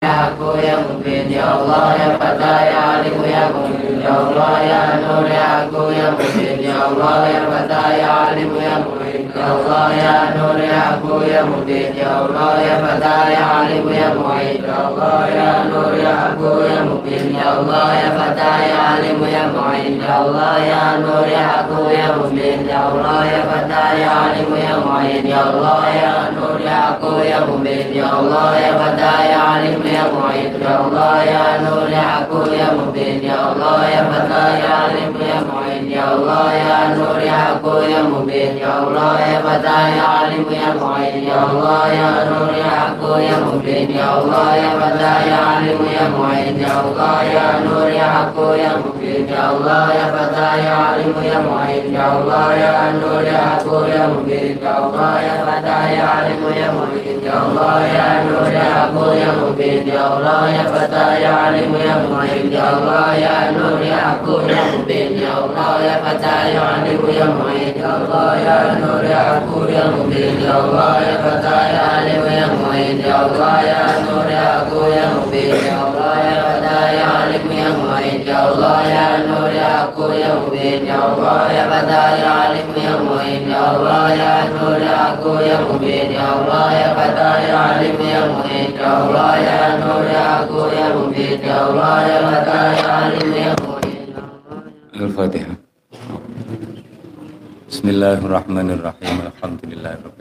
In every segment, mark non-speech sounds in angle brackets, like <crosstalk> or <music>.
ya aku ya mungkin ya Allah ya fatah ya alim ya mungkin ya Allah ya nur ya aku ya mungkin ya Allah ya fatah ya alim ya mungkin ya Allah ya nur ya aku ya mungkin ya Allah ya fatah ya alim ya mungkin ya Allah ya nur ya aku ya mungkin ya Allah ya fatah ya alim ya mungkin ya Allah ya nur ya aku ya mungkin ya Allah ya fatah ya alim ya mungkin ya Allah ya nur ya aku ya mungkin ya Allah ya fatah ya alim ya mu'id ya Allah ya nur ya aku ya mubin ya Allah ya fatah ya alim ya mu'id ya Allah ya nur ya aku ya mubin ya Allah ya يا فتى يا عالم يا معين يا الله يا نور يا حق يا مبين يا الله يا فتى يا عالم يا معين يا الله يا نور يا حق يا مبين يا الله يا فتى يا عالم يا معين يا الله يا نور يا حق يا مبين يا الله يا فتى يا عالم يا معين يا الله يا نور يا حق يا مبين يا الله يا فتى يا عالم يا معين يا الله يا نور يا حق يا مبين يا الله يا فتى يا عالم يا معين يا الله يا نور يا fatah ya alim ya mu'id ya Allah ya nur ya aku ya mubin ya Allah ya fatah ya alim ya mu'id ya Allah ya nur ya aku ya mubin ya Allah ya fatah ya alim ya mu'id ya Allah ya nur ya aku ya mubin ya Allah ya fatah ya alim ya mu'id ya Allah ya nur ya aku ya mubin ya Allah ya fatah ya alim ya mu'in ya Allah ya nur ya aku ya mubin ya Allah ya fatah ya alim ya mu'in ya Allah ya nur ya aku ya mubin ya Allah ya fatah ya alim ya mu'in ya Allah ya nur ya aku ya mubin ya Allah ya fatah ya alim ya mu'in ya Allah ya nur ya aku ya mubin ya Allah ya fatah ya alim ya mu'in ya Allah ya nur ya aku ya mubin ya Allah ya fatah ya alim ya mu'in ya Allah ya nur ya aku ya mubin ya Allah ya fatah ya alim ya mu'in بسم الله الرحمن الرحيم الحمد لله رب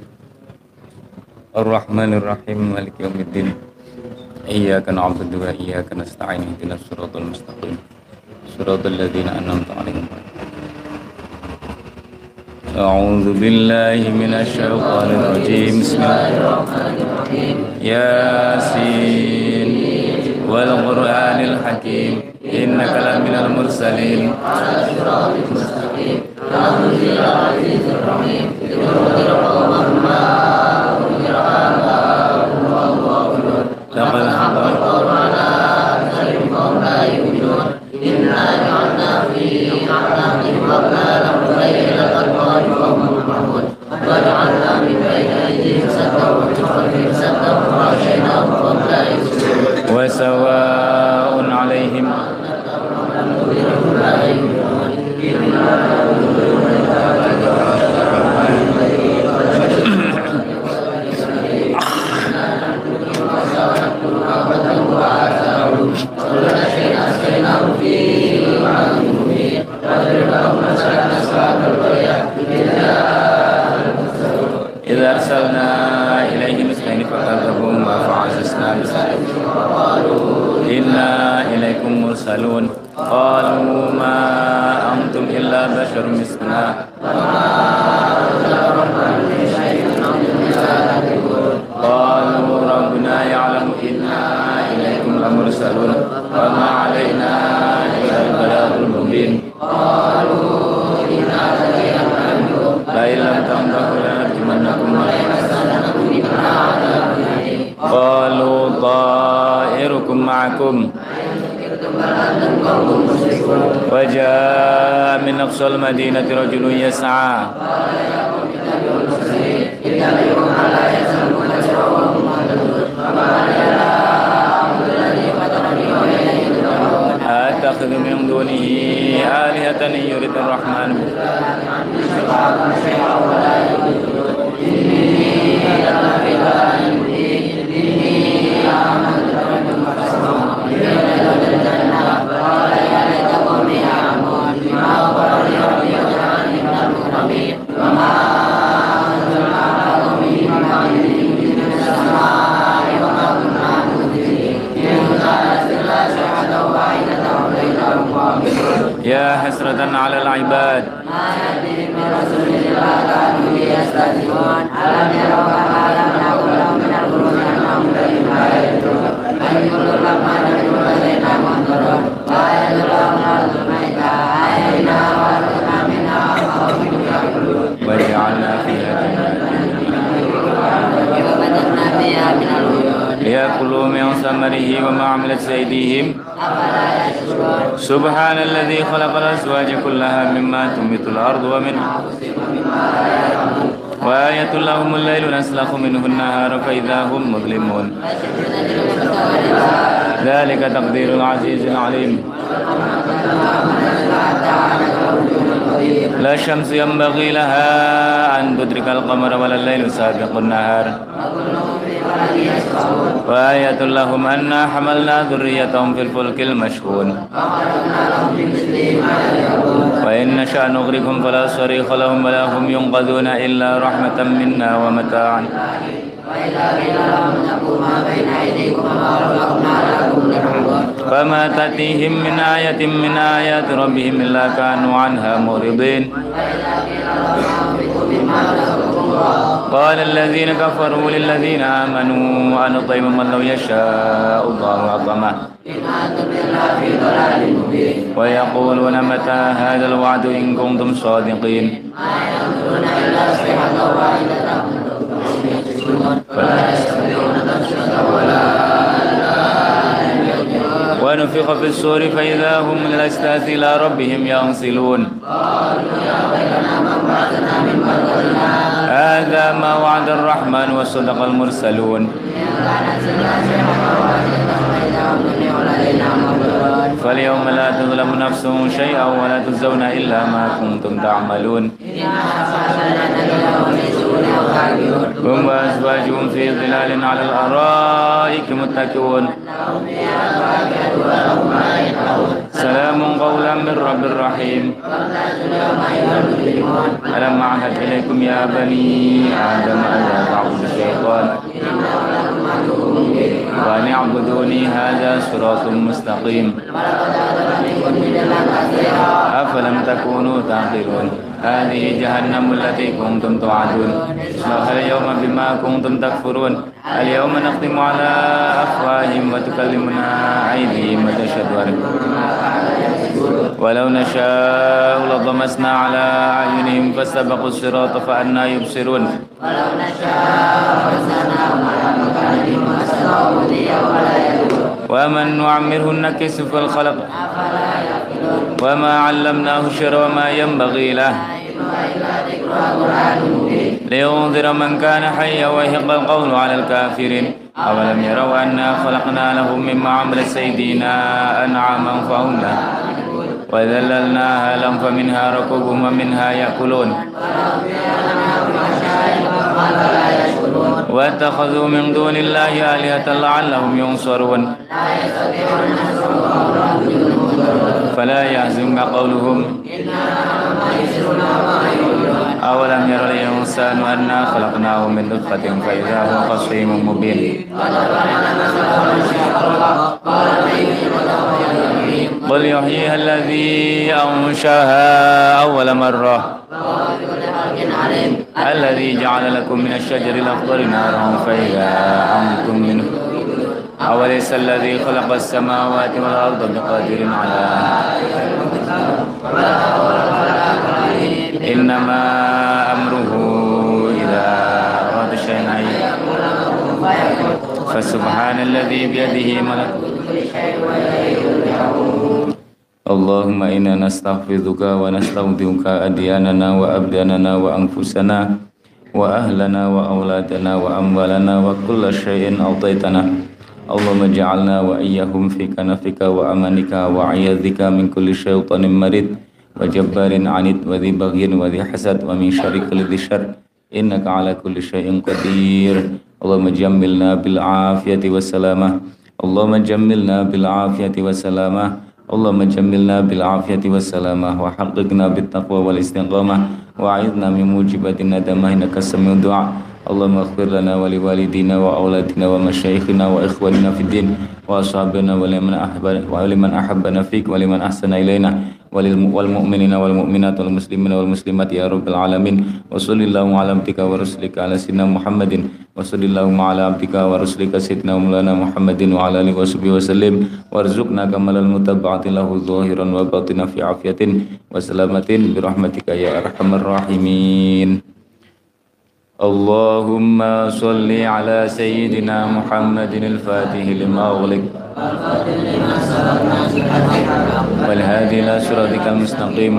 الرحمن الرحيم مالك يوم الدين إياك نعبد وإياك نستعين اهدنا الصراط المستقيم صراط الذين أنعمت عليهم أعوذ بالله من الشيطان الرجيم بسم الله الرحمن الرحيم ياسين والقرآن الحكيم إنك لمن المرسلين على صراط المستقيم Rahmatullahi Rahim Itu مرسلون قالوا ما أنتم إلا بشر مثلنا. قالوا ربنا يعلم إنا إليكم لمرسلون. وما علينا إلا البلاغ المبين. لئن لم تنتهوا لنرجمنكم قالوا طائركم معكم. وجاء من أقصى المدينة رجل يسعى أتخذ من دونه آلهة إن يرد الرحمن على العباد وجعلنا فيها جنات ليأكلوا من ثمره صنعه وما عملت أيديهم سبحان الذي خلق الأزواج كلها مما تنبت الأرض ومن وآية لهم الليل نسلخ منه النهار فإذا هم مظلمون. ذلك تقدير العزيز العليم. لا الشمس ينبغي لها أن تدرك القمر ولا الليل سابق النهار. وآية لهم أنا حملنا ذريتهم في الفلك المشحون وإن نشأ نغرقهم فلا صريخ لهم ولا هم ينقذون إلا رحمة منا ومتاعا فما تأتيهم من آية من آيات ربهم إلا كانوا عنها معرضين قال الذين كفروا للذين آمنوا أن نطعم من لو يشاء الله أطعمه ويقولون متى هذا الوعد إن كنتم صادقين. فلا يستطيعون ونفخ في السور فإذا هم من الأجداث إلى ربهم ينصلون. هذا ما وعد الرحمن وصدق المرسلون. فاليوم لا تظلم نفس شيئا ولا تجزون إلا ما كنتم تعملون. هم وأزواجهم في ظلال على الأرائك متكئون. ألم أعهد إليكم يا بني آدم ألا تعبدوا الشيطان وأن اعبدوني هذا صراط مستقيم أفلم تكونوا تعقلون هذه جهنم التي كنتم توعدون اصلوها اليوم بما كنتم تكفرون اليوم نختم على أفواههم وتكلمنا أيديهم وتشهد ولو نشاء لطمسنا على أعينهم فاستبقوا الصراط فأنا يبصرون. ولو نشاء ومن نعمره نكس في الخلق وما علمناه الشر وما ينبغي له. لينذر من كان حيا ويحق القول على الكافرين. أولم يروا أنا خلقنا لهم مما عملت سيدنا أنعاما فهم له. وذللناها لهم فمنها ركوبهم ومنها يأكلون. واتخذوا من دون الله آلهة لعلهم ينصرون. فلا يحزنك قولهم. أولم ير الإنسان أنا خلقناه من نطفة فإذا هو خصيم مبين. قل يحييها الذي أنشأها أول مرة. الذي جعل لكم من الشجر الأخضر نارا فإذا أنتم منه. أوليس الذي خلق السماوات والأرض بقادر على إنما أمره إذا أراد شيئا. فسبحان الذي بيده ملكوت اللهم إنا نستحفظك ونستودعك أدياننا وأبداننا وأنفسنا وأهلنا وأولادنا وأموالنا وكل شيء أعطيتنا اللهم اجعلنا وإياهم في كنفك وأمانك وعياذك من كل شيطان مريد وجبار عنيد وذي بغي وذي حسد ومن شر كل ذي شر إنك على كل شيء قدير اللهم جملنا بالعافية والسلامة اللهم جملنا بالعافية والسلامة اللهم جملنا بالعافية والسلامة وحققنا بالتقوى والاستقامة وأعذنا من موجبات الندامة إنك السميع الدعاء. اللهم اغفر لنا ولوالدينا وأولادنا ومشايخنا وإخواننا في الدين وأصحابنا ولمن أحب ولمن أحبنا فيك ولمن أحسن إلينا. والمؤمنين والمؤمنات والمسلمين والمسلمات يا رب العالمين وصلى اللهم على عبدك ورسلك على سيدنا محمد وصلى اللهم على عبدك ورسلك سيدنا مولانا محمد وعلى آله وصحبه وسلم وارزقنا كمال المتبعة له ظاهرا وباطنا في عافية وسلامة برحمتك يا أرحم الراحمين اللهم صل على سيدنا محمد الفاتح لما أغلق والهادي إلى صراطك المستقيم.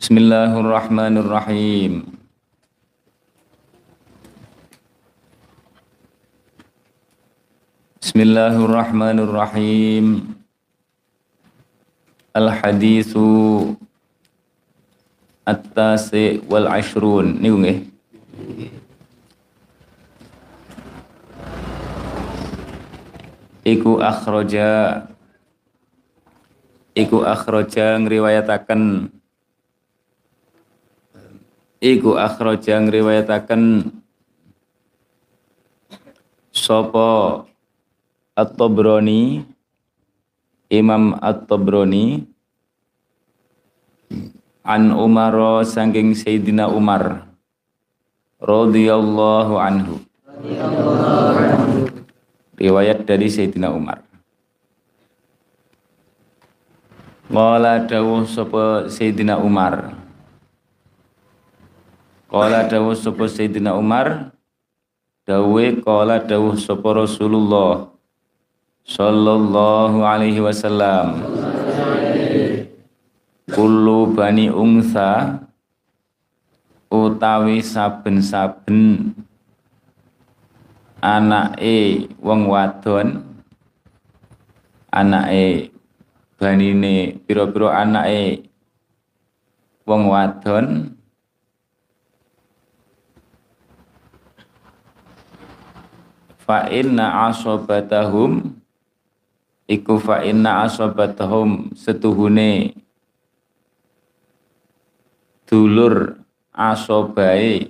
بسم الله الرحمن الرحيم. بسم الله الرحمن الرحيم. الحديث التاسع والعشرون. niku iku akhraja iku akhraja ngriwayataken. Iku akhraja ngriwayataken. Sapa At-Tabrani Imam At-Tabrani an Umar saking Sayyidina Umar. Radhiyallahu anhu riwayat dari Sayyidina Umar. Qala dawuh sapa Sayyidina Umar. Qala dawuh sapa Sayyidina Umar. Dawe qala dawuh sapa Rasulullah sallallahu alaihi wasallam. Kullu bani ungsa utawi saben-saben anake wong wadon. Anake banine pira-pira anake wong wadon. Fa inna asobatahum iku fa inna asabatahum setuhune dulur asobae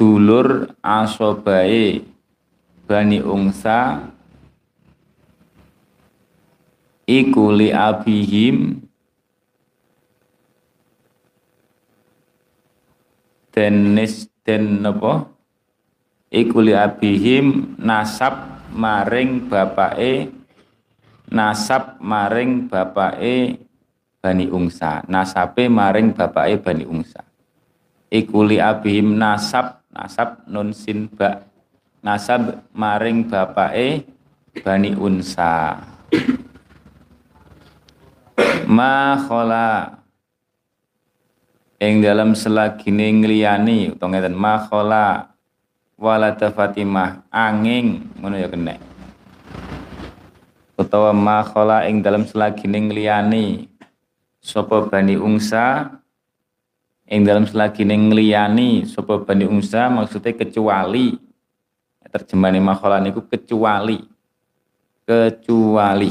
dulur asobae bani ungsa iku li abihim den nis den napa iku li abihim nasab maring bapake nasab maring bapake Bani Ungsa. Nasabe maring bapake Bani Ungsa. Ikuli abihim nasab nasab nun sin ba. Nasab maring bapake Bani Unsa. Ma khola ing dalam selagine ngliyani utawa ngeten ma khola walada Fatimah angin ngono ya kena utawa makhala ing dalam selagine ngliyani sapa bani ungsa ing dalam selagine ngliyani sapa bani ungsa maksudnya kecuali. Terjemahane makhala niku kecuali. Kecuali.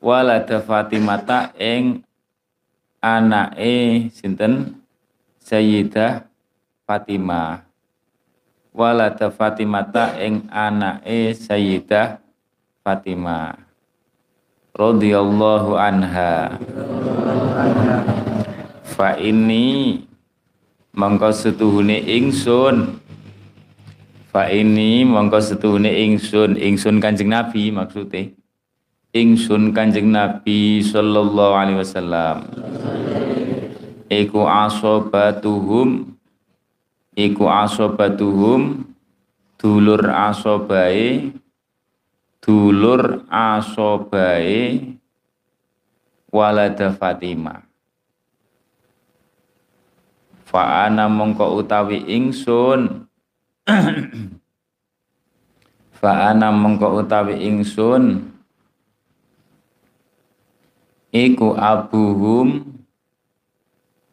Walada Fatimata ing anake sinten? Sayyidah Fatimah. Walada Fatimata ing anake Sayyidah Fatimah. Radhiyallahu anha fa ini mongko setuhune ingsun. Fa ini mongko setuhune ingsun. Ingsun Kanjeng Nabi maksudnya. Ingsun Kanjeng Nabi sallallahu alaihi wasallam. Iku asobatuhum. Iku asobatuhum. Dulur asobae. Dulur asobae. Walada Fatimah Fa'ana mongko utawi ingsun. <clears throat> Fa'ana mongko utawi ingsun. Iku abuhum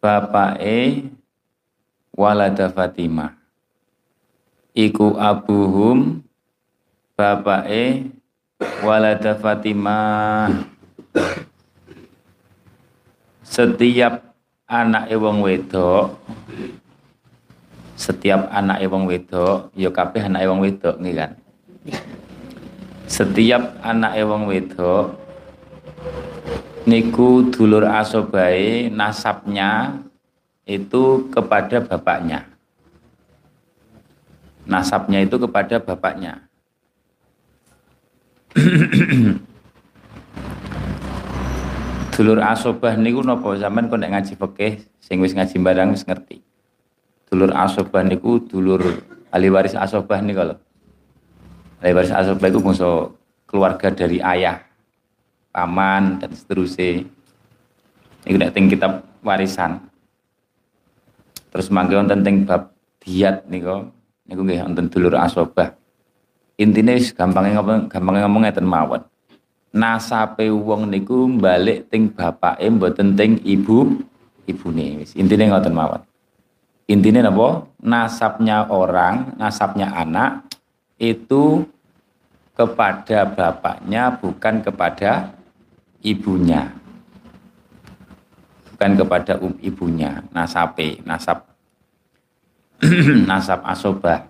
bapake walada Fatimah. Iku abuhum bapake walada Fatimah. <clears throat> Setiap anak wong wedok setiap anak wong wedok ya kabeh anak wong wedok nih kan? Setiap anak wong wedok niku dulur asobai nasabnya itu kepada bapaknya. Nasabnya itu kepada bapaknya <clears throat> Dulur asobah niku napa sampean kok nek ngaji fikih sing wis ngaji barang wis ngerti. Dulur asobah niku dulur ahli waris asobah niku lho. Ahli waris asobah iku bangsa keluarga dari ayah, paman dan seterusnya. Nek teng kitab warisan. Terus mangke wonten teng bab diat niku niku nggih wonten dulur asobah. Intine wis gampange ngomong gampange ngomong ngeten mawon nasape wong niku balik ting bapake mboten ting ibu ibune. Wis intine ngoten mawon. Intine napa? Nasabnya orang nasabnya anak itu kepada bapaknya bukan kepada ibunya. Bukan kepada um, ibunya. Nasape nasab. <clears throat> Nasab asobah.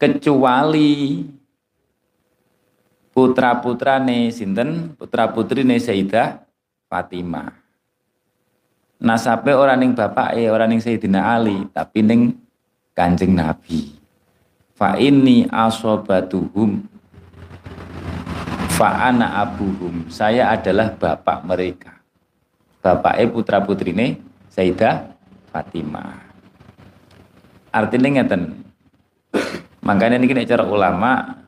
Kecuali putra-putrane sinten? Putra-putrine Sayyidah Fatimah. Nasabe orang ning eh orang ning Sayyidina Ali tapi ning Kanjeng Nabi. Fa inni asobatuhum fa ana abuhum. Saya adalah bapak mereka. Bapak eh putra putrine Sayyidah Fatimah. Artinya ngeten makanya ini cara ulama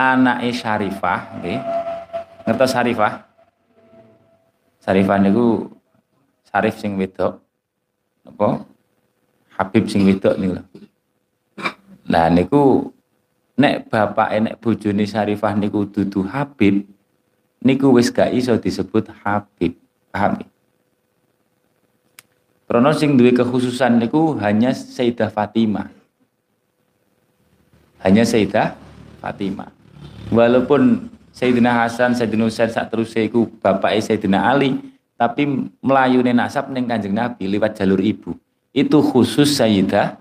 anake Syarifah nggih. Ngertos Syarifah? Syarifah niku Syarif sing wedok. Apa? Habib sing wedok niku lho. Lah niku nek bapak nek bojone Syarifah niku dudu Habib niku wis gak iso disebut Habib. Paham ya? Krono sing duwe kekhususan niku hanya Sayyidah Fatimah. Hanya Sayyidah Fatimah walaupun Sayyidina Hasan, Sayyidina Husain saat terus iku bapak Sayyidina Ali, tapi melayu nasab neng Kanjeng Nabi lewat jalur ibu. Itu khusus Sayyidah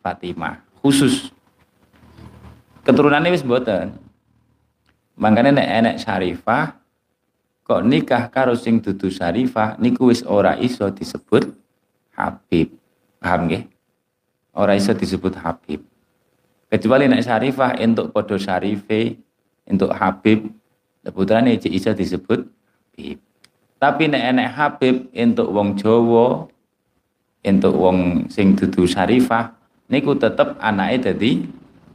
Fatimah, khusus. Keturunannya wis mboten. Makanya nek enek Syarifah kok nikah karo sing dudu Syarifah niku wis ora iso disebut Habib. Paham nggih? Ora iso disebut Habib. Kecuali nek Syarifah entuk podo Syarife untuk Habib putrane cek isa disebut Habib. Tapi nek enek Habib untuk wong Jawa untuk wong sing dudu Syarifah niku tetep anake dadi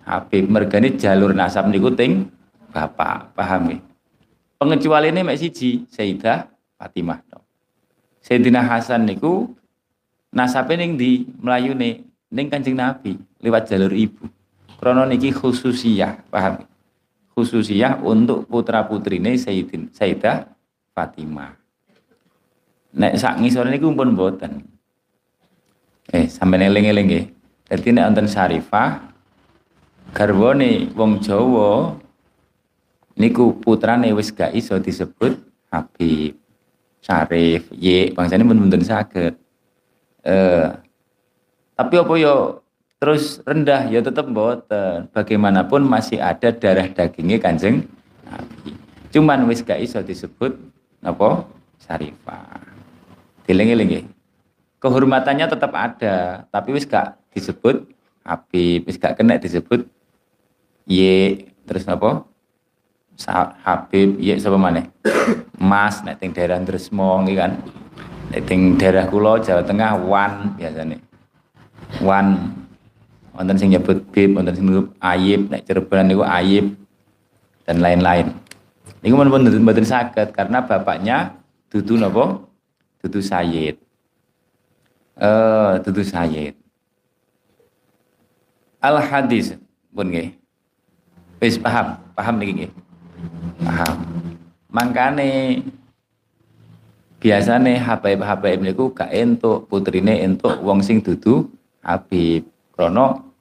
Habib. Mergane jalur nasab niku ting bapak paham ya pengecualian ini mek siji Sayyidah Fatimah Sayyidina Hasan niku nasabnya ning di Melayune ning Kanjeng Nabi lewat jalur ibu. Krono niki khususiyah paham ya? Khususiyah untuk putra putrine Sayyidin Sayyidah Fatimah. Nek sak ngisor niku pun boten. Eh sampai eling-eling nggih. Dadi nek wonten Syarifah garwane wong Jawa niku putrane wis gak iso disebut Habib Syarif, ye bangsane pun mboten saged. Eh tapi apa yo terus rendah ya tetap boten bagaimanapun masih ada darah dagingnya kanjeng Nabi. Cuman wis gak iso disebut apa syarifah. Dilingi-lingi kehormatannya tetap ada tapi wis gak disebut Habib wis gak kena disebut ye terus apa? Habib ye sapa mana Mas nek teng daerah Dresmo kan. Nek teng daerah kula Jawa Tengah Wan biasanya Wan wonten sing nyebut bib, wonten sing nyebut ayib, nek Cirebon niku ayib dan lain-lain. Niku pun mboten saged karena bapaknya dudu napa? Dudu Sayyid. Eh, uh, dudu Sayyid. Al hadis pun nggih. Wis paham, paham niki nggih. Paham. Mangkane biasane habaib-habaib niku gak entuk putrine entuk wong sing dudu Habib. Krono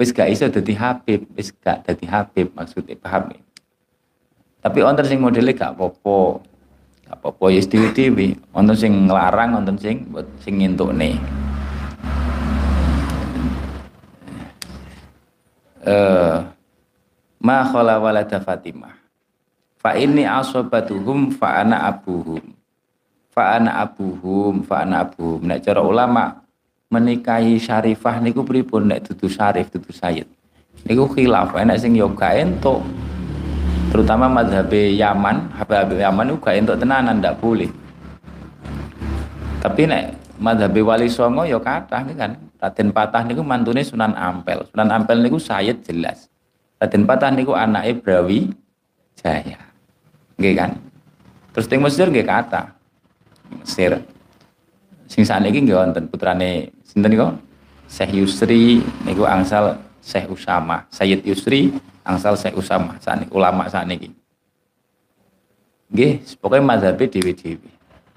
wis gak iso dadi Habib, wis gak dadi Habib maksudnya paham ya. Tapi wonten sing modele gak apa-apa. Gak apa-apa ya dewi-dewi. Wonten sing nglarang, wonten sing sing ngentukne. Eh ma khala walada Fatimah. Fa ini asobatuhum fa ana abuhum. Fa ana abuhum, fa ana abuhum. Nek cara ulama menikahi syarifah niku pripun? Nek dudu syarif dudu sayyid niku khilaf enak sing yoga ento terutama madhab Yaman Habib Yaman itu gak untuk tenanan ndak boleh. Tapi nek madhab Wali Songo ya kata kan. Raden Patah niku mantune Sunan Ampel. Sunan Ampel niku Sayyid jelas. Raden Patah niku anak Brawi Jaya. Nggih kan? Terus teng Mesir nggih kata Mesir sing sakniki nggih wonten putrane sinten niku Syekh Yusri niku angsal Syekh Usama Sayyid Yusri angsal Syekh Usama saat ulama saat ini Nggih, pokoknya mazhab dewi-dewi.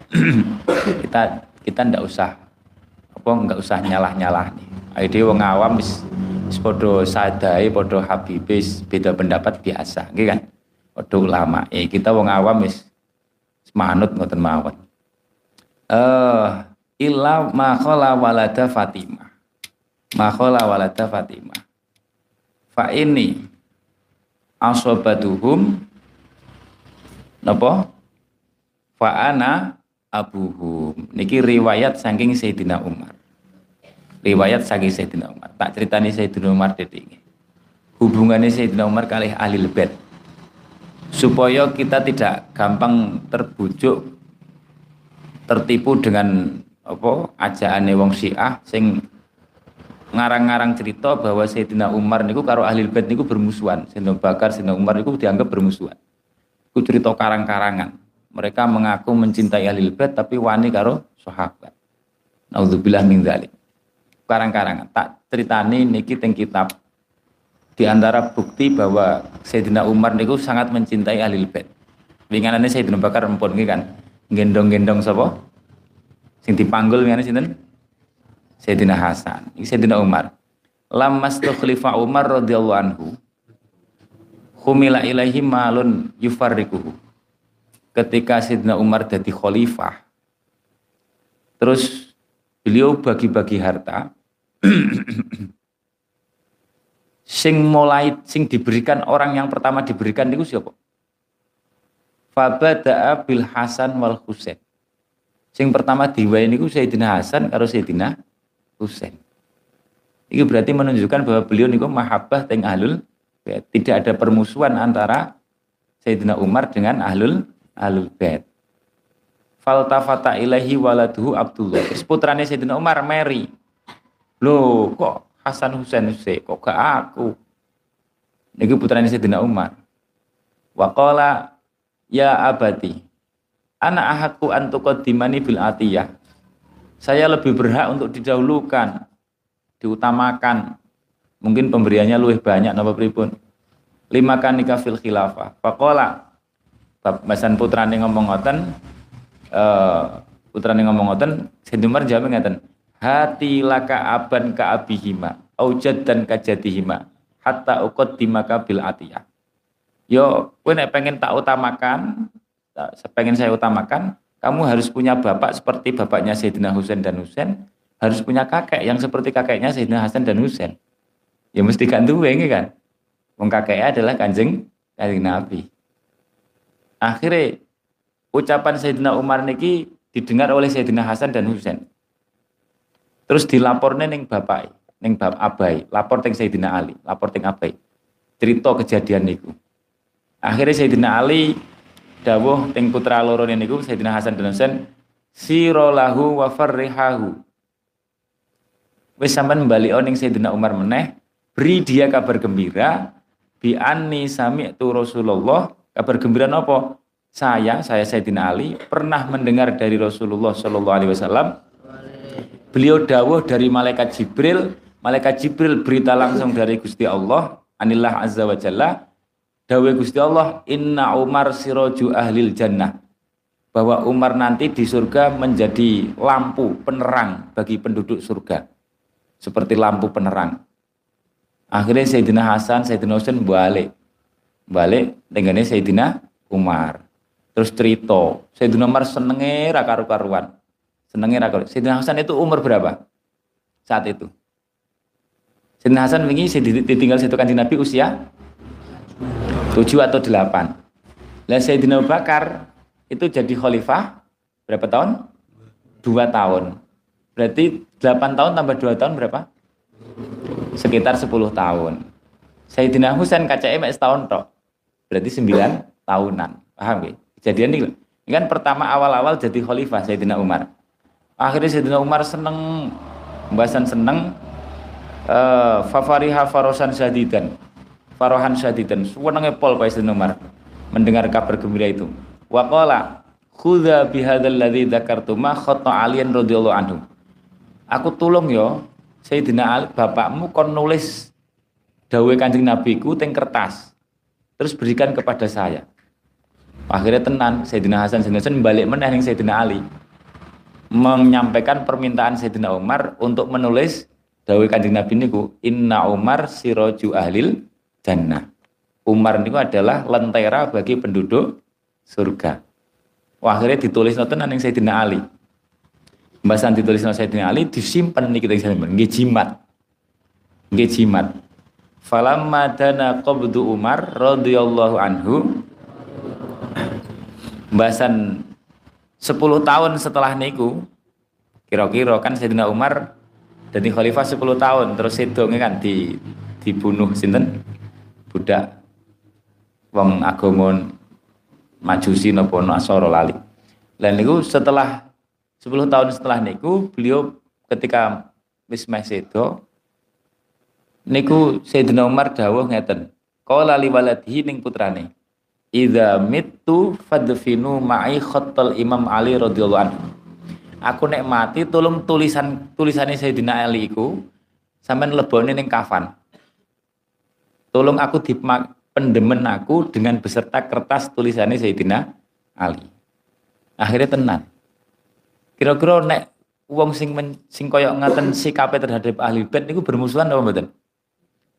<clears throat> kita kita ndak usah apa nggak usah nyalah-nyalah nih. Ayo dhewe wong awam wis wis padha sadai, padha habibis beda pendapat biasa, nggih kan? Padha ulama. Eh kita wong awam wis manut ngoten mawon. Eh uh, illa ma khala walada Fatimah. Ma khala walada Fatimah. Fa ini asobatuhum napa? Fa ana abuhum. Niki riwayat saking Sayyidina Umar. Riwayat saking Sayyidina Umar. Tak ceritani Sayyidina Umar detik hubungannya Sayyidina Umar kali ahli lebet. Supaya kita tidak gampang terbujuk tertipu dengan apa ajaane wong Syiah sing ngarang-ngarang cerita bahwa Sayyidina Umar niku karo ahli bait niku bermusuhan. Sayyidina Bakar, Sayyidina Umar niku dianggap bermusuhan. Itu cerita karang-karangan. Mereka mengaku mencintai ahli bait tapi wani karo sahabat. Nauzubillah min dzalik. Karang-karangan. Tak ceritani niki teng kitab di antara bukti bahwa Sayyidina Umar niku sangat mencintai ahli bait. Winganane Sayyidina Bakar empun kan gendong-gendong sapa? Sing dipanggul ngene sinten? Sayyidina Hasan, Sayyidina Umar. Lamas tukhlifa Umar radhiyallahu anhu. Humila ilaihi malun yufarrikuhu. Ketika Sayyidina Umar jadi khalifah, terus beliau bagi-bagi harta <clears throat> sing mulai sing diberikan orang yang pertama diberikan itu siapa? Fabada'a bil Hasan wal Husain. Sing pertama diwai niku Sayyidina Hasan karo Sayyidina Husain. Itu berarti menunjukkan bahwa beliau niku mahabbah teng ahlul bait. Tidak ada permusuhan antara Sayyidina Umar dengan ahlul ahlul bait. Faltafata ilahi waladuhu Abdullah. Terus putrane Sayyidina Umar Mary. Loh, kok Hasan Husain Husain kok gak aku? Niki putrane Sayyidina Umar. Waqala ya abadi. Anak ahakku antuqaddimani bil atiyah saya lebih berhak untuk didahulukan, diutamakan. Mungkin pemberiannya lebih banyak napa pripun. Lima kanika fil khilafah. Faqala Basan putrane ngomong ngoten eh putrane ngomong ngoten Sayyidina Umar jawab ngoten hati laka aban ka abihima aujad dan kajatihima hatta ukot dimaka bil atiyah yo kowe nek pengen tak utamakan pengen saya utamakan kamu harus punya bapak seperti bapaknya Sayyidina Husain dan Husain, harus punya kakek yang seperti kakeknya Sayyidina Hasan dan Husain. Ya mesti kan duwe kan. Wong kakeknya adalah kanjeng kanjeng Nabi. Akhirnya ucapan Sayyidina Umar niki didengar oleh Sayyidina Hasan dan Husain. Terus dilapornya neng bapak, neng bab abai, lapor teng Sayyidina Ali, lapor teng abai. Cerita kejadian niku. Akhirnya Sayyidina Ali dawuh teng putra loro niku Sayyidina Hasan dan Husain siro lahu wa farrihahu. Wis sampean bali ning Sayyidina Umar meneh beri dia kabar gembira bi anni sami'tu Rasulullah. Kabar gembira apa saya saya Sayyidina Ali pernah mendengar dari Rasulullah Shallallahu alaihi wasallam. Beliau dawuh dari malaikat Jibril malaikat Jibril berita langsung dari Gusti Allah anillah azza wa jalla Dawe Gusti Allah, Inna Umar siroju ahlil jannah. Bahwa Umar nanti di surga menjadi lampu penerang bagi penduduk surga. Seperti lampu penerang. Akhirnya Sayyidina Hasan, Sayyidina Husain balik. Balik dengan Sayyidina Umar. Terus cerita, Sayyidina Umar senengnya rakaru-karuan. Senengnya rakaru. Sayyidina Hasan itu umur berapa? Saat itu. Sayyidina Hasan ini ditinggal satu kanji Nabi usia tujuh atau delapan. Lah Sayyidina Abu Bakar itu jadi khalifah berapa tahun? Dua tahun. Berarti delapan tahun tambah dua tahun berapa? Sekitar sepuluh tahun. Sayyidina Husain KCM setahun toh. berarti sembilan tahunan. Paham ya? Kejadian ini, ini kan pertama awal-awal jadi khalifah Sayyidina Umar. Akhirnya Sayyidina Umar seneng, pembahasan seneng, uh, fafariha farosan syadidan, farohan syadidan, suwenenge pol Pak Umar mendengar kabar gembira itu. Waqala khudha bihadzal ladzi dzakartu ma khata aliyan radhiyallahu anhu. Aku tulung yo Sayyidina Ali bapakmu kon nulis dawuh Kanjeng Nabi ku teng kertas. Terus berikan kepada saya. Akhirnya tenan Sayyidina Hasan Sayyidina Hasan balik meneh ning Sayyidina Ali menyampaikan permintaan Sayyidina Umar untuk menulis dawuh Kanjeng Nabi niku inna Umar siroju ahlil jannah. Umar niku adalah lentera bagi penduduk surga. Wah, akhirnya ditulis noten ning Sayyidina Ali. Bahasan ditulis oleh Sayyidina Ali disimpan nih kita simpan nggih jimat. Nggih jimat. Falamma dana qabdu Umar radhiyallahu anhu Bahasan 10 tahun setelah niku kira-kira kan Sayyidina Umar jadi khalifah 10 tahun terus sedonge kan di dibunuh sinten budak wong agama Majusi napa Nasara lali. Lan niku setelah 10 tahun setelah niku beliau ketika wis meh sedo niku Sayyidina Umar dawuh ngeten. Qala li waladihi ning putrane. Idza mittu fadfinu ma'i khattal Imam Ali radhiyallahu anhu. Aku nek mati tolong tulisan tulisane Sayyidina Ali iku sampean lebone ning kafan. Tolong aku di pendemen aku dengan beserta kertas tulisannya Sayyidina Ali. Akhirnya tenang Kira-kira nek wong sing men, sing koyok ngaten sikape terhadap ahli bait niku bermusuhan apa mboten?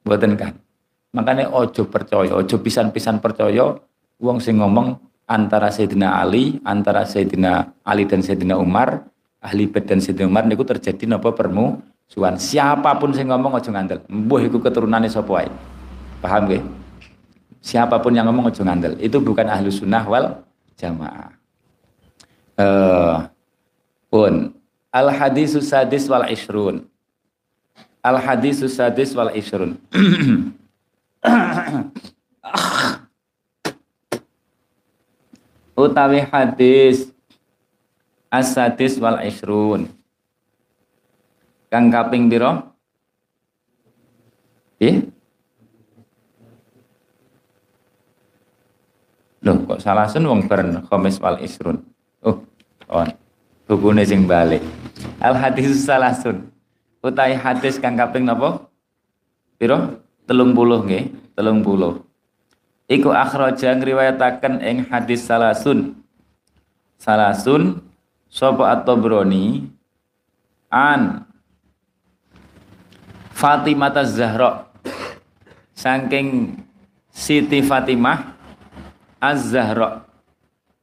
Mboten kan. Makanya ojo percaya, ojo pisan-pisan percaya wong sing ngomong antara Sayyidina Ali, antara Sayyidina Ali dan Sayyidina Umar, ahli bait dan Sayyidina Umar niku terjadi napa permusuhan. Siapa pun sing ngomong ojo ngandel. Mbuh iku keturunane sapa. Paham nggih? Siapa pun yang ngomong ojo ngandel. Itu bukan ahlu sunnah wal jamaah. Uh, pun al hadis sadis wal isrun al hadis sadis wal isrun <coughs> utawi hadis as-sadis wal isrun kang kaping eh Loh, kok salah sun wong beren khamis wal isrun. Oh, on. Bukune sing balik. Al hadis salasun utai hadis kang kaping napa? Pira 30 nggih 30 iku akhraja ngriwayataken ing hadis salasun salasun sapa at-tabrani? An. Fatimah Az-Zahra saking Siti Fatimah Az-Zahra.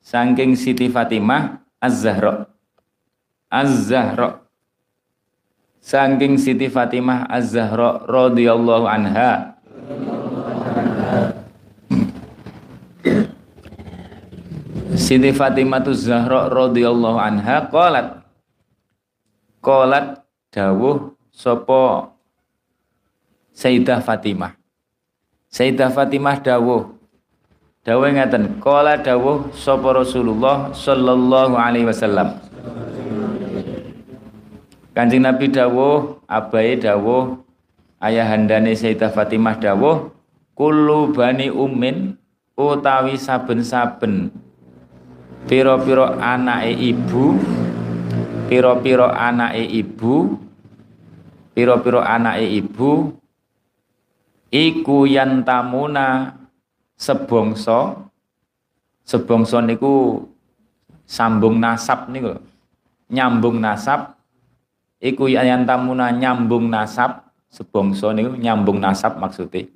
Saking Siti Fatimah Az-Zahra. Az-Zahra. Saking Siti Fatimah Az-Zahra radhiyallahu anha. Siti Fatimah Az-Zahra radhiyallahu anha qalat. Qalat dawuh sapa Sayyidah Fatimah. Sayyidah Fatimah dawuh dawuh ngaten qala dawuh sapa Rasulullah sallallahu alaihi wasallam. Kanjeng Nabi dawuh, abai dawuh, ayahandane Sayyidah Fatimah dawuh, kullu bani ummin utawi saben-saben piro-piro anake ibu piro-piro anake ibu piro-piro anake ibu iku yantamuna sebongso sebongso niku sambung nasab niku nyambung nasab iku yang tamuna nyambung nasab sebongso niku nyambung nasab maksudnya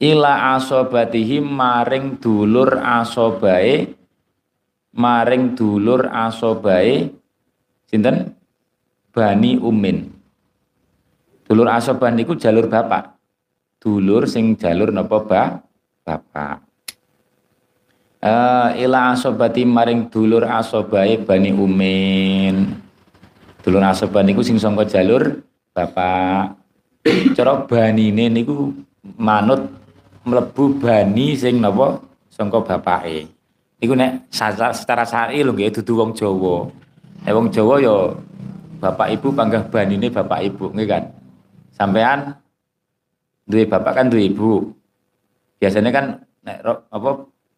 ila asobatihi maring dulur asobae maring dulur asobae sinten? Bani umin. Dulur asobah niku jalur bapak dulur sing jalur napa ba bapak uh, ila asobati maring dulur asobae bani umin Dulur asoban niku sing sangka jalur bapak cara banine niku manut mlebu bani sing napa sangka bapake. Iku nek secara, secara syar'i lho nggih dudu wong Jawa. Nek wong Jawa ya bapak ibu panggah banine bapak ibu nggih kan. Sampean duwe bapak kan duwe ibu. Biasanya kan nek apa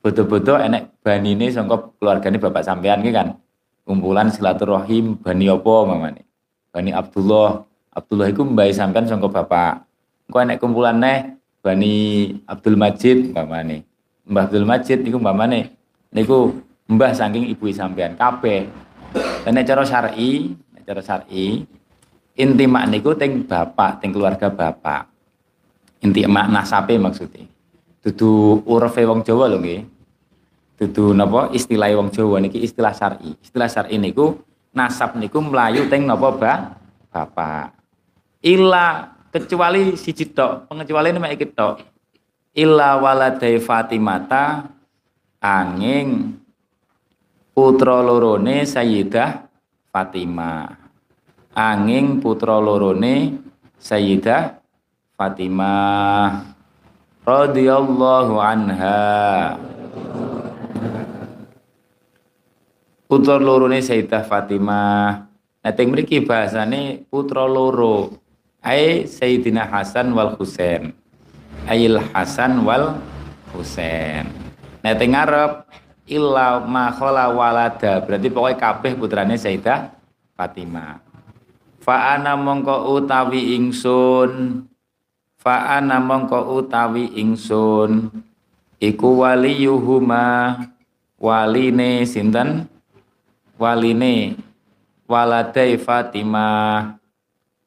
bodo-bodo enek banine sangka keluargane bapak sampean nggih kan. Kumpulan silaturahim bani apa mamane. Bani Abdullah. Abdullah iku mbae sampean sangka bapak. Engko enek kumpulan neh Bani Abdul Majid mamane. Mbah Abdul Majid niku mamane niku mbah saking ibu sampean kabeh. Nek cara syar'i, cara syar'i inti niku teng bapak, teng keluarga bapak. Inti mak nasabe maksudnya. Dudu urfe wong Jawa lho nggih. Dudu napa istilah wong Jawa niki istilah syar'i. Istilah syar'i niku nasab niku melayu teng napa ba? bapak. Illa kecuali si tok, pengecualian mek iki tok. Illa waladai Fatimata angin putra lorone Sayyidah Fatimah. Angin putra lorone Sayyidah Fatimah radhiyallahu anha. Putra lorone Sayyidah Fatimah. Nah, teng mriki bahasane putra loro. Ai Sayyidina Hasan wal Husain. Ail Hasan wal Husain. Nah teng ngarep illa ma khala walada berarti pokoknya kabeh putrane Sayyidah Fatimah. Fa ana mongko utawi ingsun fa ana mongko utawi ingsun. Iku waliyuhuma. Waline sinten? Waline. Waladai Fatimah.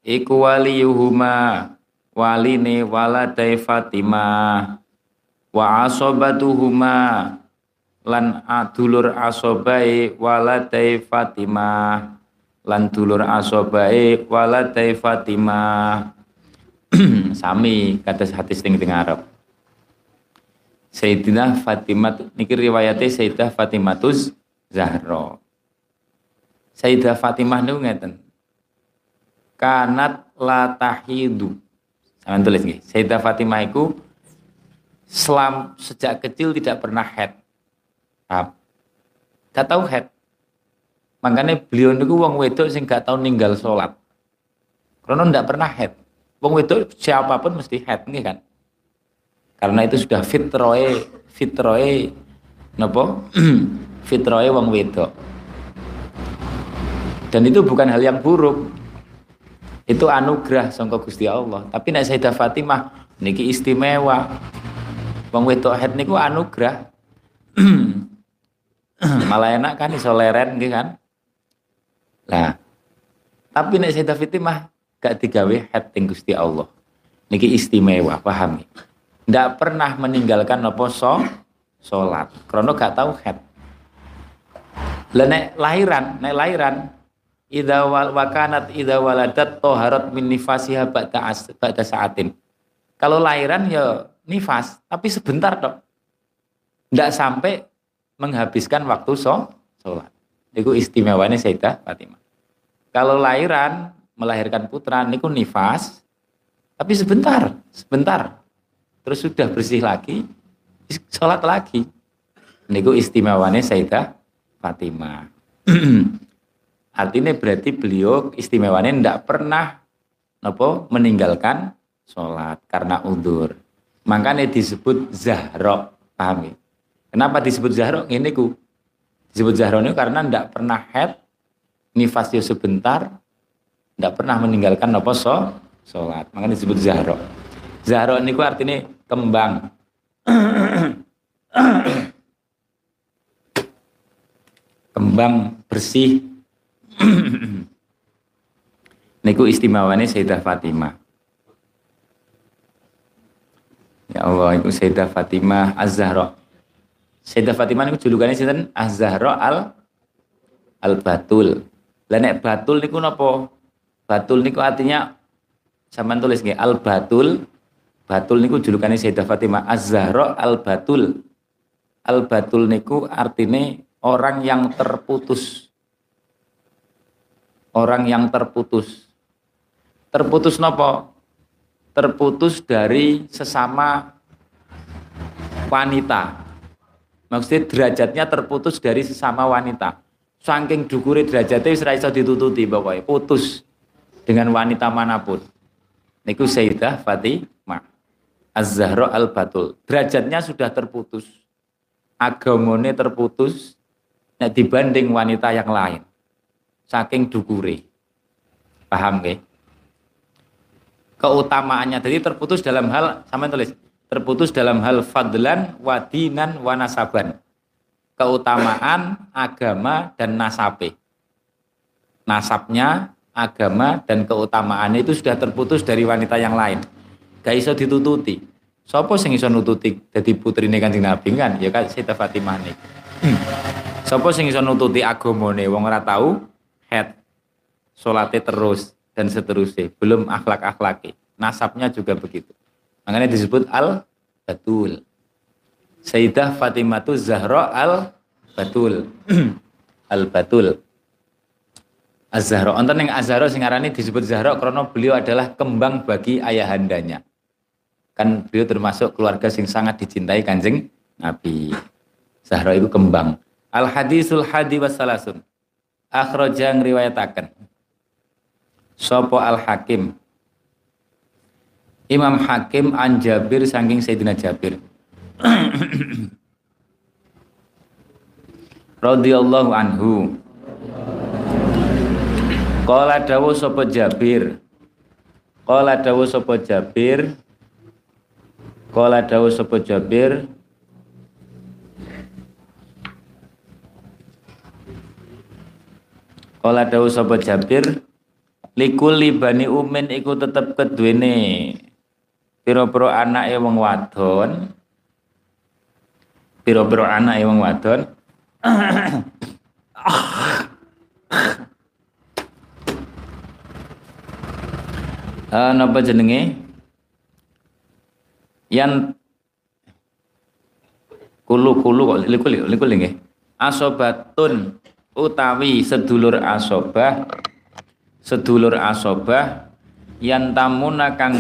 Iku waliyuhuma. Waline waladai Fatimah. Wa asobatuhuma. Lan adulur asobai waladai Fatimah. Lan dulur asobai waladai Fatimah <clears throat> sami kata hadis ning teng Arab Sayyidina Fatimah niki riwayate Sayyidah Fatimatus Zahra Sayyidah Fatimah niku ngeten kanat la tahidu Sampeyan tulis nggih Sayyidah Fatimah iku selam sejak kecil tidak pernah head. Gak tahu head. Makanya beliau niku wong wedok sing gak tahu ninggal sholat. Karena ndak pernah head. Wong wedok siapa pun mesti head nih kan. Karena itu sudah fitroe fitroe nopo <clears throat> fitroe wong wedok. Dan itu bukan hal yang buruk. Itu anugerah sangka Gusti Allah. Tapi nek Sayyidah Fatimah niki istimewa. Wong wedok head niku anugerah. <clears throat> Malah enak kan iso leren gitu kan. Nah, tapi nek Sayyidah Fatimah gak digawe head ting Gusti Allah. Niki istimewa, paham ya? Ndak pernah meninggalkan apa so salat. Krono gak tahu head. Lah nek lahiran, nek lahiran idza wakanat idza waladat toharat min nifasiha ba'da ba'da saatin. Kalau lahiran ya nifas, tapi sebentar dok. Tidak sampai menghabiskan waktu so, sholat. Itu istimewanya Sayyidah Fatimah. Kalau lahiran, melahirkan putra, niku nifas, tapi sebentar, sebentar. Terus sudah bersih lagi, sholat lagi. Niku istimewanya Sayyidah Fatimah. <clears throat> Artinya berarti beliau istimewanya tidak pernah nopo meninggalkan sholat karena udur. Makanya disebut Zahra. Paham ya? Kenapa disebut Zahra? Ini ku. Disebut Zahra ini karena tidak pernah head, nifasnya sebentar, tidak pernah meninggalkan apa so, sholat. Makanya disebut Zahra. Zahra ini ku artinya kembang. <coughs> kembang bersih. <coughs> Niku istimewanya Sayyidah Fatimah. Ya Allah, itu Sayyidah Fatimah Az-Zahra. Sayyidah Fatimah itu julukannya sinten Az-Zahra al Al-Batul. Lah nek batul niku napa? Batul niku artinya sampean tulis nggih Al-Batul. Batul niku julukannya Sayyidah Fatimah Az-Zahra Al-Batul. Al-Batul niku artinya orang yang terputus. Orang yang terputus. Terputus nopo? terputus dari sesama wanita. Maksudnya derajatnya terputus dari sesama wanita. Saking dukure derajatnya wis ra iso ditututi pokoknya, putus dengan wanita mana pun. Niku Sayyidah Fatimah Az-Zahra Al-Batul. Derajatnya sudah terputus. Agamone terputus nah dibanding wanita yang lain. Saking dukure. Paham nggih? Keutamaannya jadi terputus dalam hal sama tulis terputus dalam hal fadlan wadinan wanasaban keutamaan agama dan nasabe nasabnya agama dan keutamaan itu sudah terputus dari wanita yang lain. Gak iso ditututi. Sopo sing iso nututi putri putrine Kanjeng Nabi kan ya kan Sayyidah Fatimah nih. Sopo sing iso nututi wong ora tahu head salate terus dan seterusnya, belum akhlak-akhlaki. Nasabnya juga begitu. Makanya disebut al batul. Sayyidah Fatimah Zahra al batul. <clears throat> al batul. Az-Zahra. Wonten ing Az-Zahra sing arane disebut Zahra karena beliau adalah kembang bagi ayahandanya. Kan beliau termasuk keluarga sing sangat dicintai Kanjeng Nabi. Zahra itu kembang. Al hadisul hadi wasalasun. Akhraja ngriwayataken. Sopo Al Hakim. Imam Hakim an Jabir saking Sayyidina Jabir. <clears throat> radhiyallahu anhu Kala dawu sapa Jabir. Kala dawu sapa Jabir. Kala dawu sapa Jabir. Kala dawu sapa Jabir. Likuli bani umin iku tetep keduwene pira-pira anake wong wadon. Pira-pira anake wong wadon. Uh, napa jenenge yang kulu kulu kok likul likul nggih asobatun utawi sedulur asobah sedulur asobah yang tamuna kang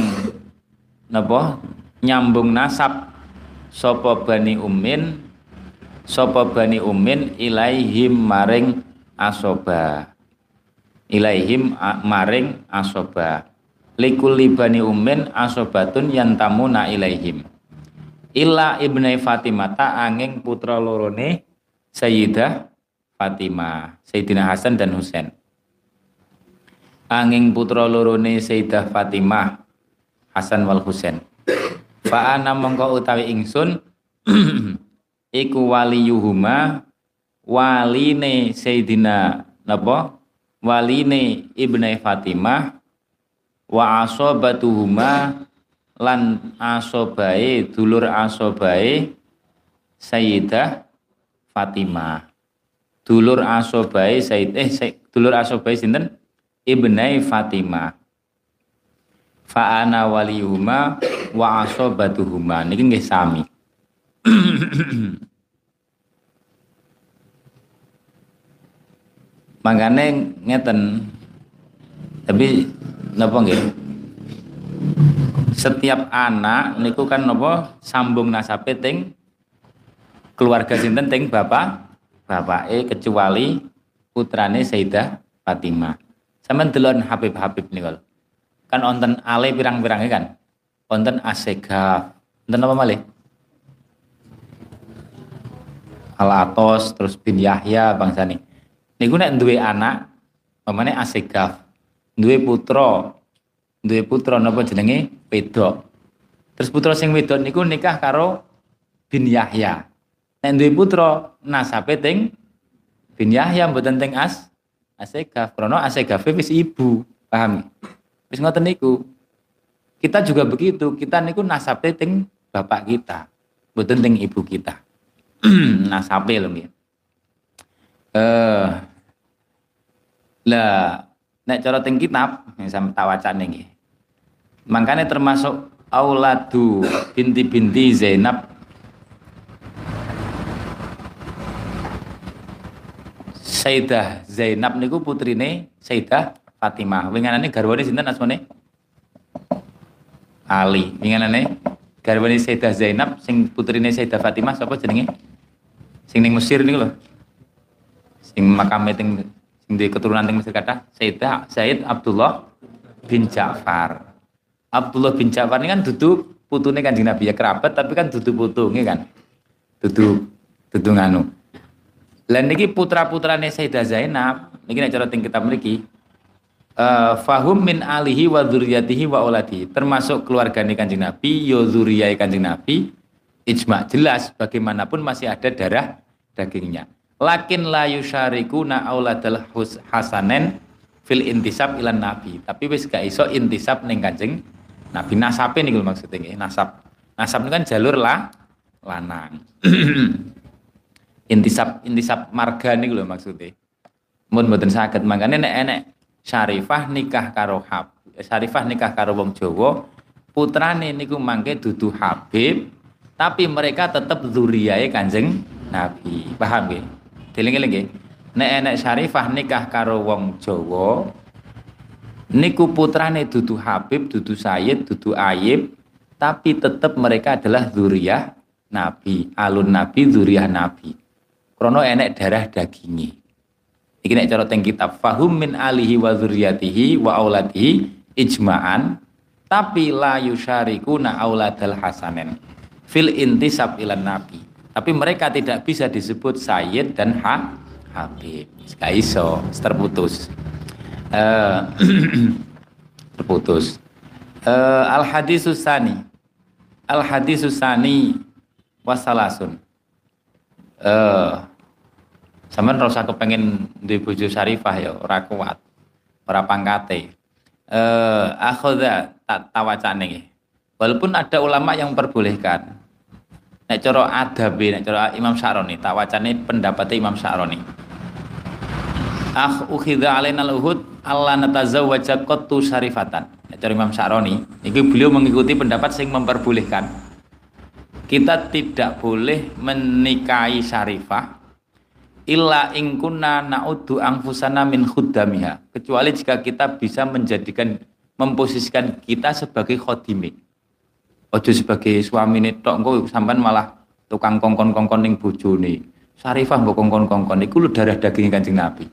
napa nyambung nasab sapa bani umin sapa bani umin ilaihim maring asobah ilaihim maring asobah likulli bani umin asobatun yantamuna ilaihim. Illa ibnai Fatimah angin putra lorone Sayyidah Fatimah Sayyidina Hasan dan Husain. Angin putra lorone Sayyidah Fatimah Hasan wal Husain. Ana mongko utawi ingsun <clears throat> iku waliyuhuma waline Sayyidina napa? Waline ibnai Fatimah wa asobatuhuma lan asobae dulur asobae Sayyidah Fatimah. Dulur asobae Sayyid eh dulur asobae sinten? Ibnai Fatimah. Fa ana waliyuhuma wa asobatuhuma. Niki nggih sami. <clears throat> Makanya ngeten tapi napa nggih? Setiap anak niku kan napa sambung nasabe ting keluarga sinten? Ting bapak bapake kecuali putrane Sayyidah Fatimah. Sampean delon Habib-habib niku kan onten ale pirang-pirange kan? Onten asegaf. Onten apa malih? Al-Atos terus bin Yahya bangsane. Niku nek duwe anak pamane asegaf duwe putra. Duwe putra napa jenenge? Wedok. Terus putra sing wedok niku nikah karo bin Yahya. Nek duwe putra nasabe teng bin Yahya mboten teng as asegaf. Krana asegaf wis ibu paham wis ngoten niku. Kita juga begitu. Kita niku nasabe teng bapak kita. Mboten teng ibu kita. <clears throat> Nasabe lho eh lah nek cara teng kitab sampe tak wacane nggih makanya termasuk auladu binti-binti Zainab Sayyidah Zainab niku putrine Sayyidah Fatimah. Winganane garwane sinten asmane? Ali. Winganane garwane Sayyidah Zainab sing putrine Sayyidah Fatimah sapa jenenge? Sing ning Mesir niku lho. Sing makame teng di keturunan teng Mesir kata Sayyidah Sayyid Abdullah bin Ja'far. Abdullah bin Ja'far ini kan dudu putune Kanjeng Nabi ya kerabat tapi kan dudu putunge kan. Dudu dudu nganu. Lan niki putra-putrane Sayyidah Zainab, niki nek cara teng kitab mriki, uh, fahum min alihi wa dzurriyyatihi wa auladi termasuk keluarganya kanjeng Nabi yo zuriyai kanjeng Nabi ijma jelas bagaimanapun masih ada darah dagingnya lakin la yusyarikuna auladal hasanen fil intisab ilan nabi tapi wis gak iso intisab ning kanjeng Nabi nasabe niku maksudnya nggih nasab nasab kan jalur lah lanang <clears throat> intisab intisab marga niku lho maksudnya mun mboten saged mangkane nek enek Syarifah nikah karo Hab. Syarifah nikah karo wong Jawa, putrane niku mangke dudu Habib, tapi mereka tetap zuriyae Kanjeng Nabi. Paham nggih? Dieling-eling. Nek enek Syarifah nikah karo wong Jawa, niku putrane dudu Habib, dudu Sayyid, dudu Ayib, tapi tetap mereka adalah zuriyah Nabi, alun Nabi, zuriyah Nabi. Krono enek darah dagingnya. Iki nek cara teng kitab fahum min alihi wa dzurriyyatihi wa auladihi ijma'an tapi la yusyarikuna auladal hasanen fil intisab ilan nabi. Tapi mereka tidak bisa disebut sayyid dan ha habib. Gak iso, terputus. Uh, <clears throat> terputus. Uh, al hadisus sani. Al hadisus sani wasalasun. Uh, Sampeyan ora usah kepengin duwe bojo syarifah ya, ora kuat. Ora pangkate. Eh akhadha tak tawacane. Walaupun ada ulama yang memperbolehkan. Nek cara adab, nek cara Imam Syaroni, tak wacane pendapatnya Imam Syaroni. Ah ukhidha alaina al-uhud Allah natazawwaja qattu syarifatan. Nek cara Imam Syaroni, iki beliau mengikuti pendapat sing memperbolehkan. Kita tidak boleh menikahi syarifah illa ingkuna na'uddu angfusana min khuddamiha kecuali jika kita bisa menjadikan memposisikan kita sebagai khodimi ojo sebagai suami ini tok engko sampean malah tukang kongkon-kongkon ning bojone. Sarifah mbok kongkon-kongkon iku lu darah daging Kanjeng Nabi.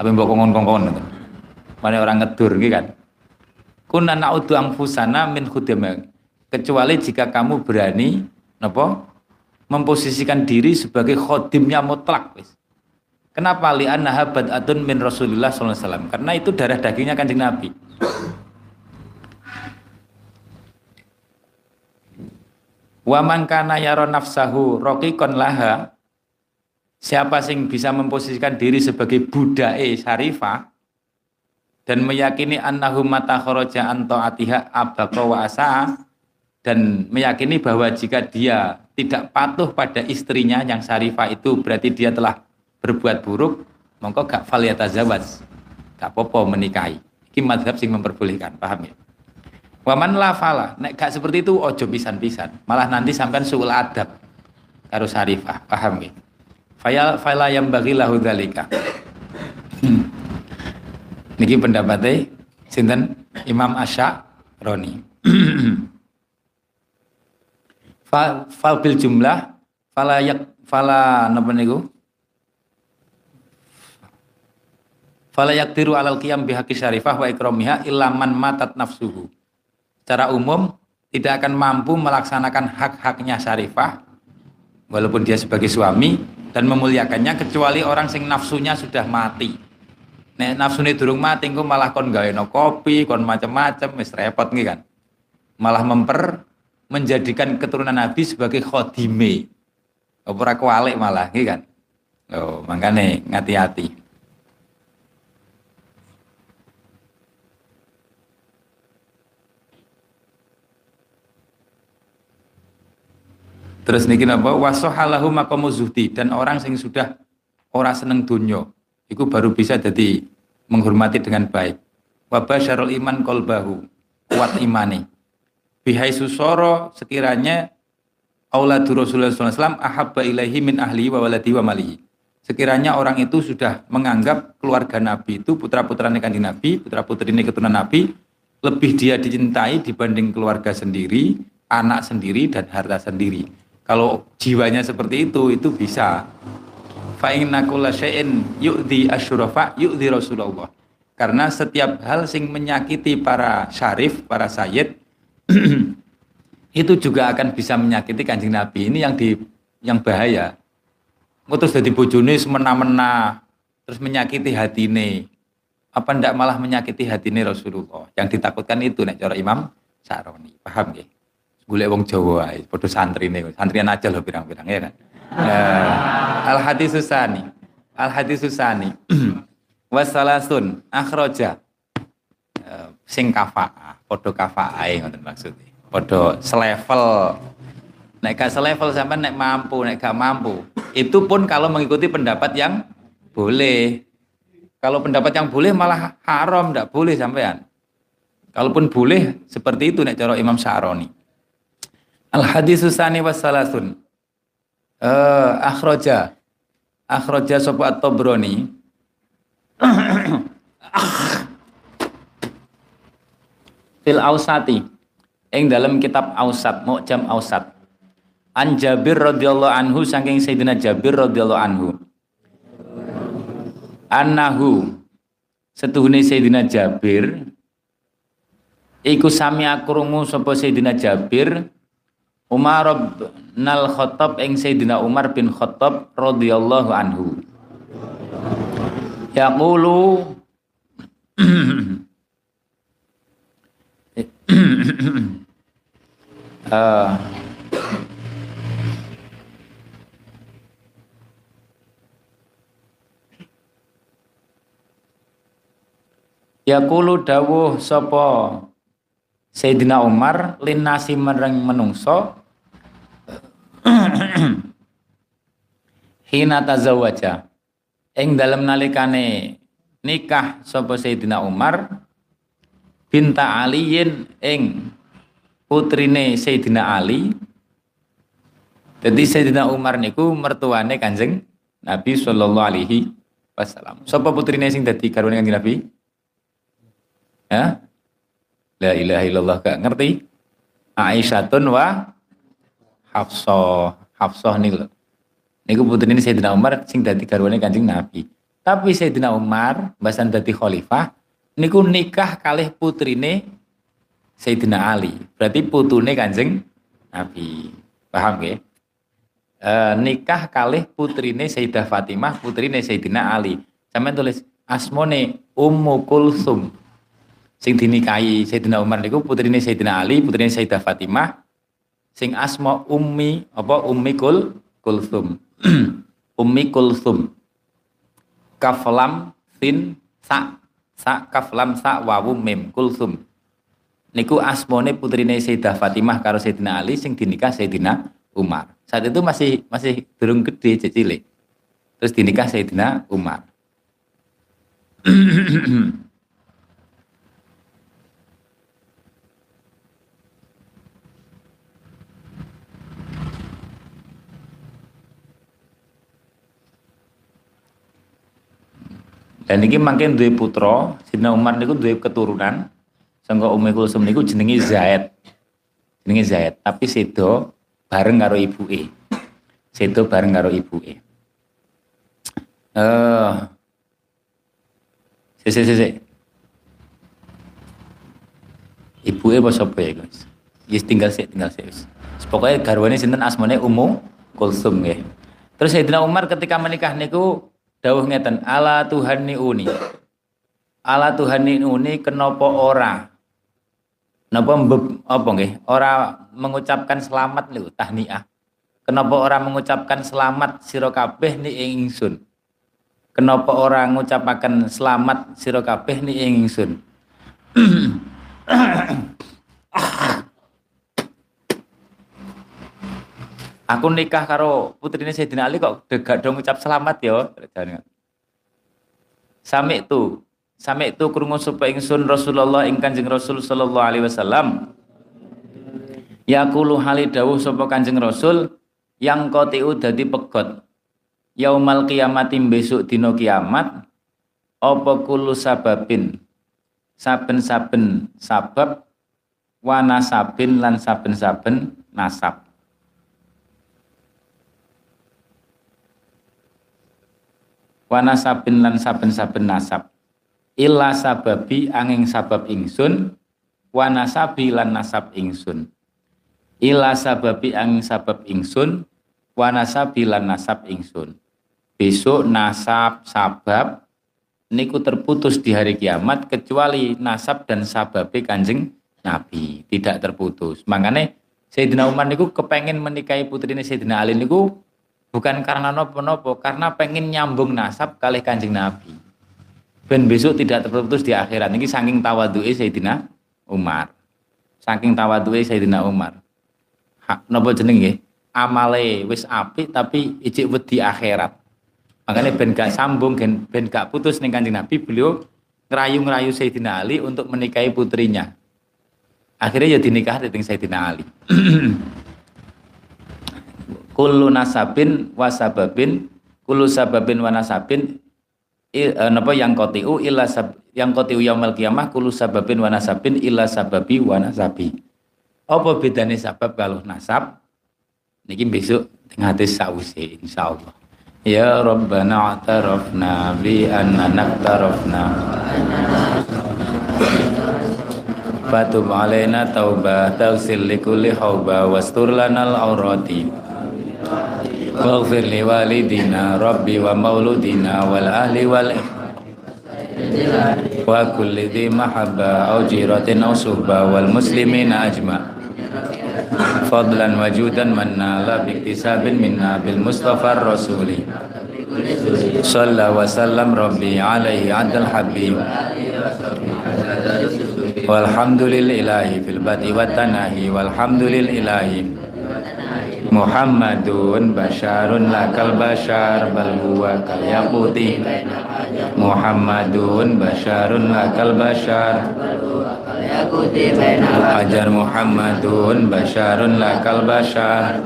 Apa mbok kongkon-kongkon mana orang ngedur gitu kan? Kunna na'uddu angfusana min khuddamiha kecuali jika kamu berani napa? Memposisikan diri sebagai khodimnya mutlak wis. Kenapa li'anna habat adun min Rasulullah SAW? Karena itu darah dagingnya kanjeng Nabi. Waman kana yaro nafsahu rokikon laha Siapa sing bisa memposisikan diri sebagai budai syarifah dan meyakini annahu mata kharaja an taatiha abqa wa asa dan meyakini bahwa jika dia tidak patuh pada istrinya yang syarifah itu berarti dia telah berbuat buruk mongko gak faliyata zawaj gak popo menikahi. Iki madhab sing memperbolehkan paham ya waman la fala. Nek gak seperti itu ojo pisan-pisan. Malah nanti sampean suul adab karo syarifah. Paham ya fayal fala yang bagi lahu dzalika. Hmm. niki pendapatnya sinten? Imam Asya Roni. <clears throat> Fal, fal bil jumlah fala yak fala napa niku? Fala yakdiru alal qiyam bihaqi syarifah wa ikramiha illa man matat nafsuhu. Secara umum tidak akan mampu melaksanakan hak-haknya syarifah walaupun dia sebagai suami dan memuliakannya kecuali orang sing nafsunya sudah mati. Nek nafsune durung mati engko malah kon gawe no kopi, kon macam-macam wis repot nih kan. Malah memper menjadikan keturunan Nabi sebagai khodime. Ora kualik malah nih kan. Oh, makanya ngati-hati. Terus niki napa wasohalahu maqamu zuhdi dan orang sing sudah ora seneng dunya iku baru bisa jadi menghormati dengan baik. Wa basyarul iman qalbahu kuat imani. Bihai susoro sekiranya auladu Rasulullah SAW ahabba ilaihi min ahli wa waladi wa malihi. Sekiranya orang itu sudah menganggap keluarga Nabi itu putra-putra kanjeng Nabi, putra-putri keturunan Nabi, lebih dia dicintai dibanding keluarga sendiri, anak sendiri dan harta sendiri. Kalau jiwanya seperti itu, itu bisa. Fa syai'in yu'di asyurafa yu'di Rasulullah. Karena setiap hal sing menyakiti para syarif, para sayyid <clears throat> itu juga akan bisa menyakiti kanjeng Nabi. Ini yang di yang bahaya. Ngutus dari bojone semena-mena terus menyakiti hati ini. Apa ndak malah menyakiti hati ini Rasulullah? Yang ditakutkan itu nek cara Imam Sa'roni. Paham nggih? Golek wong Jawa ae, padha santrine, santrian aja lho pirang-pirang ya kan. Uh, al hadis susani. Al hadis susani. <clears throat> Wasalasun akhraja. Uh, sing kafa, padha kafaae ngoten maksudnya. Padha selevel. Nek gak selevel sampai nek mampu, nek gak mampu. Itu pun kalau mengikuti pendapat yang boleh. Kalau pendapat yang boleh malah haram, ndak boleh sampean. Kalaupun boleh seperti itu nek cara Imam Syaroni. Al hadisu sani wassalasun. Uh, akhroja. Akhroja sopa at-Tabrani. <coughs> Fil ausati. Ing dalam kitab ausat, mu'jam ausat. An Jabir radhiyallahu anhu saking Sayyidina Jabir radhiyallahu anhu. Annahu setuhune Sayyidina Jabir iku sami akrungu sapa Sayyidina Jabir Umar bin Khattab ing Sayyidina Umar bin Khattab radhiyallahu anhu. Yaqulu uh, <coughs> Yaqulu dawuh sapa Sayyidina Umar linasi mereng menungso <clears throat> hina tazawaja ing dalam nalikane nikah sapa Sayyidina Umar binta Aliyin ing putrine Sayyidina Ali jadi Sayyidina Umar niku mertuane Kanjeng Nabi sallallahu alaihi wasallam. Sapa putrine sing dadi garwane Kanjeng Nabi? Ya? La ilaha illallah gak ngerti? Aisyatun wa Hafsah. Hafsah nih lho. Niku putri ini Sayyidina Umar sing dadi garwane Kanjeng Nabi. Tapi Sayyidina Umar bahasan dadi khalifah niku nikah kalih putrine Sayyidina Ali. Berarti putune Kanjeng Nabi. Paham nggih? E, nikah kalih putrine Sayyidah Fatimah, putrine Sayyidina Ali. Sampeyan tulis asmone Ummu Kulsum sing dinikahi Sayyidina Umar niku putrine Sayyidina Ali, putrine Sayyidah Fatimah, sing asma Ummi apa Ummi Kul Kulsum. <clears throat> ummi Kulsum. Kaflam sin sa sa kaflam sa wawu mim Kulsum. Niku asmone putrine Sayyidah Fatimah karo Sayyidina Ali sing dinikah Sayyidina Umar. Saat itu masih masih durung gede cilik. Terus dinikah Sayyidina Umar. <clears throat> Dan ini makin dua putra, Sidna Umar niku dua keturunan. Sangka Ummi Kulsum niku jenenge Zaid. Jenenge Zaid, tapi sedo bareng karo ibuke. Sedo bareng karo ibuke. Eh uh, Sese sese. Ibuke apa sapa ya, guys? Yes tinggal sih, tinggal sih. Pokoknya garwane sinten asmane Ummu Kulsum ya. Terus Sayyidina Umar ketika menikah niku dawuh ngeten ala Tuhan ni uni. Ala Tuhan ni uni kenapa ora? Napa apa nggih? Ora mengucapkan selamat lho tahniah. Kenapa ora mengucapkan selamat sira kabeh ni ingsun? Kenapa ora ngucapaken selamat sira kabeh ni ingsun <clears throat> Aku nikah karo putrine Sayyidina Ali kok gak dong ucap selamat ya. Sami itu, sami itu krungu supaya ingsun Rasulullah ing Kanjeng Rasul sallallahu alaihi wasallam. Yaqulu hali dawuh sapa Kanjeng Rasul yang kotiu dadi pegot. Yaumal kiamati besok dino kiamat apa kulu sababin saben-saben sabab wa nasabin lan saben-saben nasab wa nasabin lan saben-saben nasab. Illa sababi angin sabab ingsun wa nasabi lan nasab ingsun. Illa sababi angin sabab ingsun wa nasabi lan nasab ingsun. Besok nasab sabab niku terputus di hari kiamat kecuali nasab dan sababe kanjeng Nabi. Tidak terputus. Makanya Sayyidina Umar niku kepengen menikahi putrinya Sayyidina Ali niku bukan karena nopo-nopo, karena pengen nyambung nasab kali kanjeng Nabi. Ben besok tidak terputus di akhirat. Niki saking tawadu'i Sayyidina Umar. Saking tawadu'i Sayyidina Umar. Hak nopo jeneng nggih? Amale wis apik tapi ijik wedi akhirat. Makanya ben gak sambung, ben gak putus nih kanjeng Nabi, beliau ngerayu-ngerayu Sayyidina Ali untuk menikahi putrinya. Akhirnya ya dinikah dengan Sayyidina Ali. <clears throat> Kullu nasabin wasababin, kullu sababin wa nasabin, eh, napa yang kotiu illa sab, yang kotiu yaumil kiamah kullu sababin wa nasabin illa sababi wa nasabi. Apa bedanya sabab kalau nasab? Niki besok tengah hadis sausi insyaallah. Ya Rabbana atarafna bi anna naktarafna Fatub alaina taubah tawsil likulli hauba wastur lanal aurati واغفر لوالدنا ربي ومولودنا والأهل والإخوة. وكل ذي محبة أو جيرة أو صحبة والمسلمين أجمع. فضلا وجودا منا لا باكتساب منا بالمصطفى الرسول. صلى وسلم ربي عليه عند الحبيب. والحمد لله في البدء والتناهي والحمد لله Muhammadun basharun lakal bashar bal huwa kal yaquti Muhammadun basharun lakal bashar. Hajar Muhammadun basharun lakal bashar.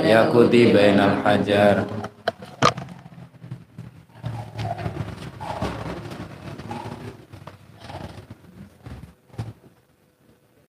Yakuti bainal hajar